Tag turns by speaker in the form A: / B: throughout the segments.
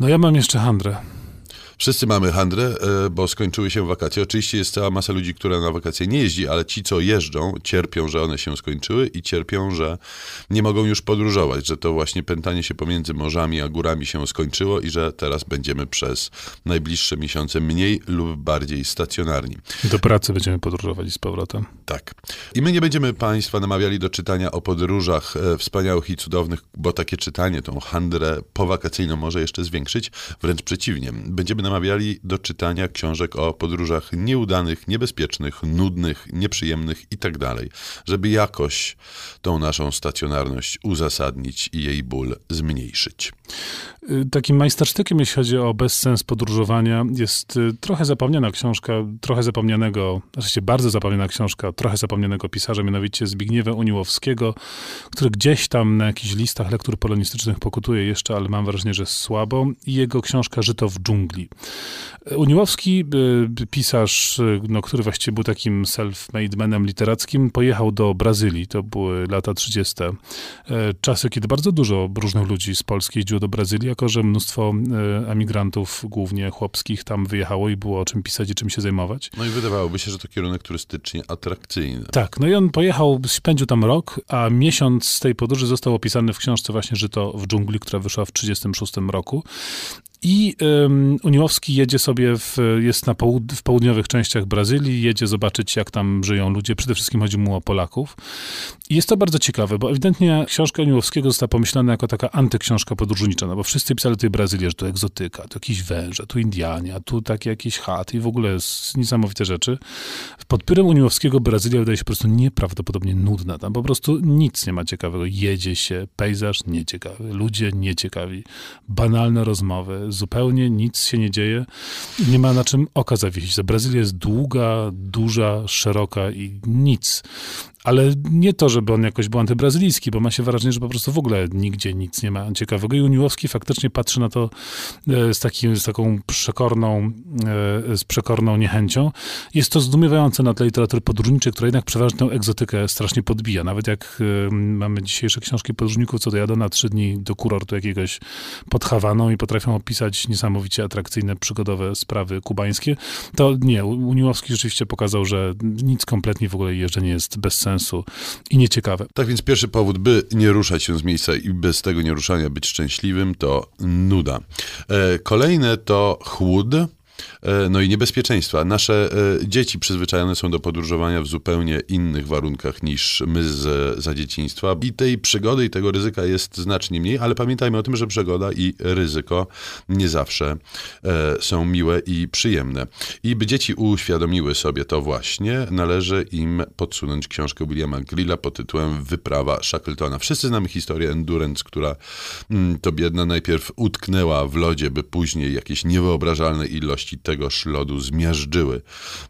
A: No ja mam jeszcze handrę.
B: Wszyscy mamy handrę, e, bo skończyły się wakacje. Oczywiście jest cała masa ludzi, która na wakacje nie jeździ, ale ci, co jeżdżą, cierpią, że one się skończyły i cierpią, że nie mogą już podróżować, że to właśnie pętanie się pomiędzy morzami a górami się skończyło i że teraz będziemy przez najbliższe miesiące mniej lub bardziej stacjonarni.
A: Do pracy będziemy podróżować z powrotem.
B: Tak. I my nie będziemy Państwa namawiali do czytania o podróżach e, wspaniałych i cudownych, bo takie czytanie, tą handrę powakacyjną może jeszcze zwiększyć. Wręcz przeciwnie. Będziemy namawiali do czytania książek o podróżach nieudanych, niebezpiecznych, nudnych, nieprzyjemnych itd., tak żeby jakoś tą naszą stacjonarność uzasadnić i jej ból zmniejszyć.
A: Y, takim majstersztykiem, jeśli chodzi o bezsens podróżowania, jest y, trochę zapomniana książka, trochę zapomnianego, znaczy bardzo zapomniana książka, trochę zapomnianego pisarza, mianowicie Zbigniewa Uniłowskiego, który gdzieś tam na jakichś listach lektur polonistycznych pokutuje jeszcze, ale mam wrażenie, że słabo. I jego książka Żyto w dżungli. Uniłowski, y, pisarz, no, który właściwie był takim self-made manem literackim, pojechał do Brazylii. To były lata 30. Czasy, kiedy bardzo dużo różnych ludzi z Polski jeździło do Brazylii, jako że mnóstwo e, emigrantów, głównie chłopskich, tam wyjechało i było o czym pisać i czym się zajmować.
B: No i wydawałoby się, że to kierunek turystycznie atrakcyjny.
A: Tak, no i on pojechał, spędził tam rok, a miesiąc z tej podróży został opisany w książce właśnie Żyto w dżungli, która wyszła w 1936 roku. I um, Uniłowski jedzie sobie, w, jest na połud w południowych częściach Brazylii, jedzie zobaczyć, jak tam żyją ludzie. Przede wszystkim chodzi mu o Polaków. I jest to bardzo ciekawe, bo ewidentnie książka Uniłowskiego została pomyślana jako taka antyksiążka podróżnicza, no bo wszyscy pisali tutaj Brazylię, że tu egzotyka, tu jakieś węże, tu Indianie, a tu takie jakieś chaty i w ogóle niesamowite rzeczy. Pod pyrem Uniłowskiego Brazylia wydaje się po prostu nieprawdopodobnie nudna. Tam po prostu nic nie ma ciekawego. Jedzie się, pejzaż nieciekawy, ludzie nieciekawi, banalne rozmowy, zupełnie nic się nie dzieje nie ma na czym oka zawiesić. Brazylia jest długa, duża, szeroka i nic. Ale nie to, żeby on jakoś był antybrazylijski, bo ma się wrażenie, że po prostu w ogóle nigdzie nic nie ma ciekawego. I Uniłowski faktycznie patrzy na to e, z, takim, z taką przekorną, e, z przekorną niechęcią. Jest to zdumiewające na tle literatury podróżniczej, która jednak przeważnie tę egzotykę strasznie podbija. Nawet jak e, mamy dzisiejsze książki podróżników, co dojadą na trzy dni do kurortu jakiegoś pod Hawaną i potrafią opisać niesamowicie atrakcyjne, przygodowe sprawy kubańskie, to nie, Uniłowski rzeczywiście pokazał, że nic kompletnie w ogóle jeżdżenie jest bez sensu sensu i nieciekawe.
B: Tak więc pierwszy powód, by nie ruszać się z miejsca i bez tego nieruszania być szczęśliwym, to nuda. E, kolejne to chłód. E, no i niebezpieczeństwa. Nasze e, dzieci przyzwyczajone są do podróżowania w zupełnie innych warunkach niż my z, za dzieciństwa i tej przygody i tego ryzyka jest znacznie mniej, ale pamiętajmy o tym, że przygoda i ryzyko nie zawsze e, są miłe i przyjemne. I by dzieci uświadomiły sobie to właśnie, należy im podsunąć książkę Williama Grilla pod tytułem Wyprawa Shackletona. Wszyscy znamy historię Endurance, która mm, to biedna najpierw utknęła w lodzie, by później jakieś niewyobrażalne ilości tego szlodu zmiażdżyły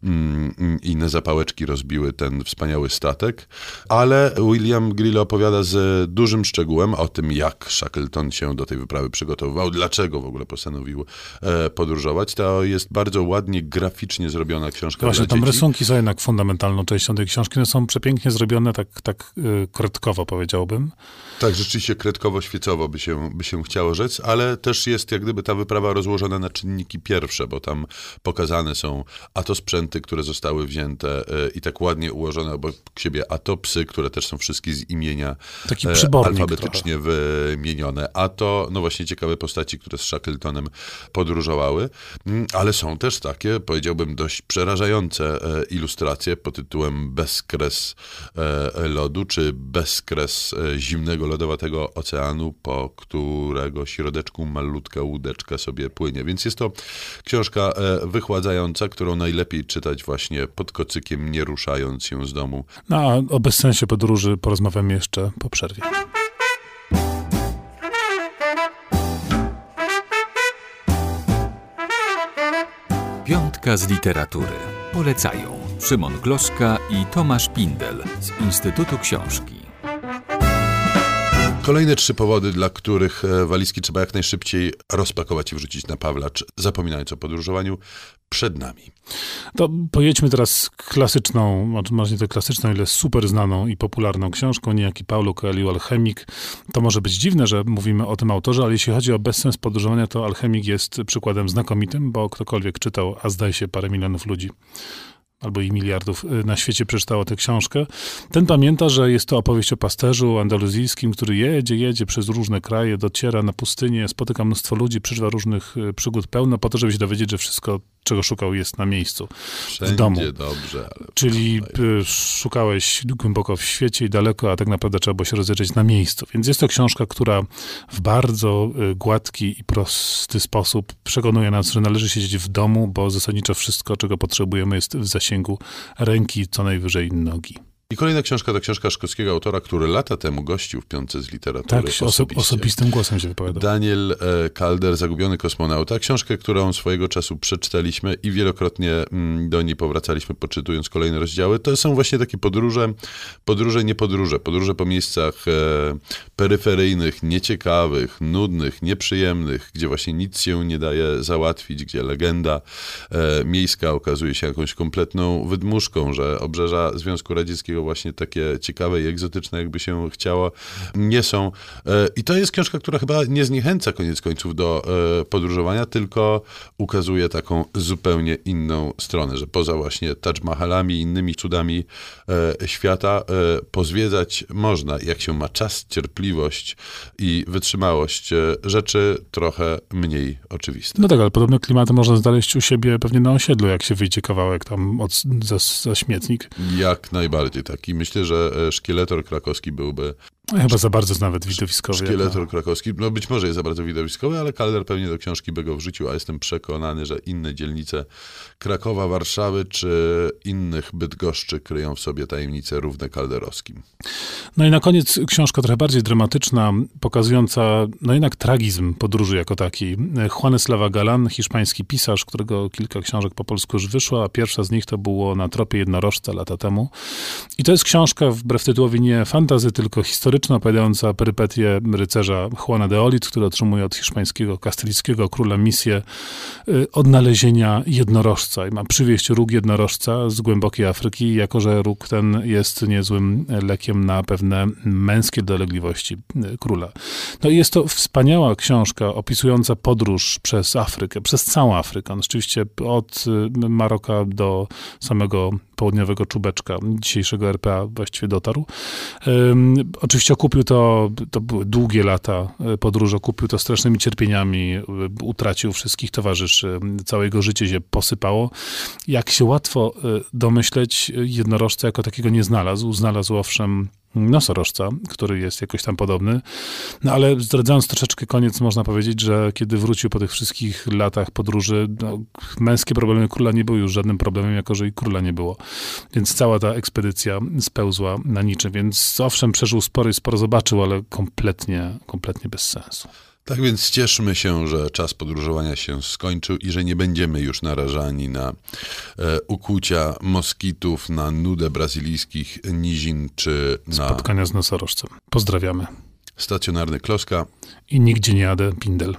B: mm, i na zapałeczki rozbiły ten wspaniały statek. Ale William Grill opowiada z dużym szczegółem o tym, jak Shackleton się do tej wyprawy przygotowywał, dlaczego w ogóle postanowił e, podróżować. To jest bardzo ładnie, graficznie zrobiona książka
A: Właśnie,
B: tam
A: rysunki są jednak fundamentalną częścią tej książki. One są przepięknie zrobione, tak, tak yy, kredkowo powiedziałbym.
B: Tak, rzeczywiście kredkowo-świecowo by się, by się chciało rzec, ale też jest jak gdyby ta wyprawa rozłożona na czynniki pierwsze, bo tam pokazane są a to sprzęty, które zostały wzięte e, i tak ładnie ułożone obok siebie, a to psy, które też są wszystkie z imienia
A: Taki
B: e, alfabetycznie
A: trochę.
B: wymienione, a to no właśnie ciekawe postaci, które z Shackletonem podróżowały, mm, ale są też takie, powiedziałbym, dość przerażające e, ilustracje pod tytułem Bezkres lodu, czy Bezkres zimnego lodowatego oceanu, po którego środeczku malutka łódeczka sobie płynie. Więc jest to książka E, wychładzająca, którą najlepiej czytać właśnie pod kocykiem, nie ruszając się z domu.
A: No a o bezsensie podróży porozmawiamy jeszcze po przerwie.
C: Piątka z literatury. Polecają Szymon Gloszka i Tomasz Pindel z Instytutu Książki.
B: Kolejne trzy powody, dla których e, walizki trzeba jak najszybciej rozpakować i wrzucić na Pawlacz, zapominając o podróżowaniu, przed nami.
A: To pojedźmy teraz klasyczną, może nie to klasyczną, ile super znaną i popularną książką, niejaki Paulo Coelho, Alchemik. To może być dziwne, że mówimy o tym autorze, ale jeśli chodzi o bezsens podróżowania, to Alchemik jest przykładem znakomitym, bo ktokolwiek czytał, a zdaje się parę milionów ludzi albo i miliardów y, na świecie przeczytało tę książkę. Ten pamięta, że jest to opowieść o pasterzu andaluzyjskim, który jedzie, jedzie przez różne kraje, dociera na pustynię, spotyka mnóstwo ludzi, przeżywa różnych y, przygód pełno, po to, żeby się dowiedzieć, że wszystko czego szukał, jest na miejscu,
B: Wszędzie
A: w domu.
B: dobrze.
A: Czyli y, szukałeś głęboko w świecie i daleko, a tak naprawdę trzeba było się rozejrzeć na miejscu. Więc jest to książka, która w bardzo y, gładki i prosty sposób przekonuje nas, że należy siedzieć w domu, bo zasadniczo wszystko, czego potrzebujemy, jest w zasięgu ręki, co najwyżej nogi.
B: I kolejna książka to książka szkockiego autora, który lata temu gościł w Piątce z literatury.
A: Tak, oso osobistym głosem się wypowiadał.
B: Daniel e, Calder, Zagubiony kosmonauta. Książkę, którą swojego czasu przeczytaliśmy i wielokrotnie mm, do niej powracaliśmy, poczytując kolejne rozdziały. To są właśnie takie podróże, podróże, nie podróże. Podróże po miejscach e, peryferyjnych, nieciekawych, nudnych, nieprzyjemnych, gdzie właśnie nic się nie daje załatwić, gdzie legenda e, miejska okazuje się jakąś kompletną wydmuszką, że obrzeża Związku Radzieckiego właśnie takie ciekawe i egzotyczne, jakby się chciało, nie są. E, I to jest książka, która chyba nie zniechęca koniec końców do e, podróżowania, tylko ukazuje taką zupełnie inną stronę, że poza właśnie Taj Mahalami i innymi cudami e, świata pozwiedzać można, jak się ma czas, cierpliwość i wytrzymałość, rzeczy trochę mniej oczywiste.
A: No tak, ale podobne klimaty można znaleźć u siebie pewnie na osiedlu, jak się wyjdzie kawałek tam od, za, za śmietnik.
B: Jak najbardziej taki. Myślę, że e, szkieletor krakowski byłby
A: Chyba za bardzo nawet widowiskowy.
B: Szkieletor krakowski, no być może jest za bardzo widowiskowy, ale Kalder pewnie do książki by go wrzucił, a jestem przekonany, że inne dzielnice Krakowa, Warszawy czy innych Bydgoszczy kryją w sobie tajemnice równe kalderowskim.
A: No i na koniec książka trochę bardziej dramatyczna, pokazująca no jednak tragizm podróży jako taki. Juan Eslava Galan, hiszpański pisarz, którego kilka książek po polsku już wyszło, a pierwsza z nich to było Na tropie jednorożca lata temu. I to jest książka wbrew tytułowi nie fantazy, tylko historyczna historyczna opowiadająca perypetie rycerza Juana de Olit, który otrzymuje od hiszpańskiego, kastylickiego króla misję y, odnalezienia jednorożca i ma przywieźć róg jednorożca z głębokiej Afryki, jako że róg ten jest niezłym lekiem na pewne męskie dolegliwości y, króla. No i jest to wspaniała książka opisująca podróż przez Afrykę, przez całą Afrykę. On rzeczywiście od y, Maroka do samego południowego czubeczka dzisiejszego RPA właściwie dotarł. Um, oczywiście okupił to, to były długie lata e, podróży, okupił to strasznymi cierpieniami, e, utracił wszystkich towarzyszy, całe jego życie się posypało. Jak się łatwo e, domyśleć, jednorożca jako takiego nie znalazł. Znalazł owszem nosorożca, który jest jakoś tam podobny. No ale zdradzając troszeczkę koniec, można powiedzieć, że kiedy wrócił po tych wszystkich latach podróży, no, męskie problemy króla nie były już żadnym problemem, jako że i króla nie było. Więc cała ta ekspedycja spełzła na niczym. Więc owszem, przeżył sporo i sporo zobaczył, ale kompletnie, kompletnie bez sensu.
B: Tak więc cieszmy się, że czas podróżowania się skończył i że nie będziemy już narażani na e, ukłucia moskitów, na nudę brazylijskich nizin czy na...
A: Spotkania z nosorożcem. Pozdrawiamy.
B: Stacjonarny Kloska.
A: I nigdzie nie jadę Pindel.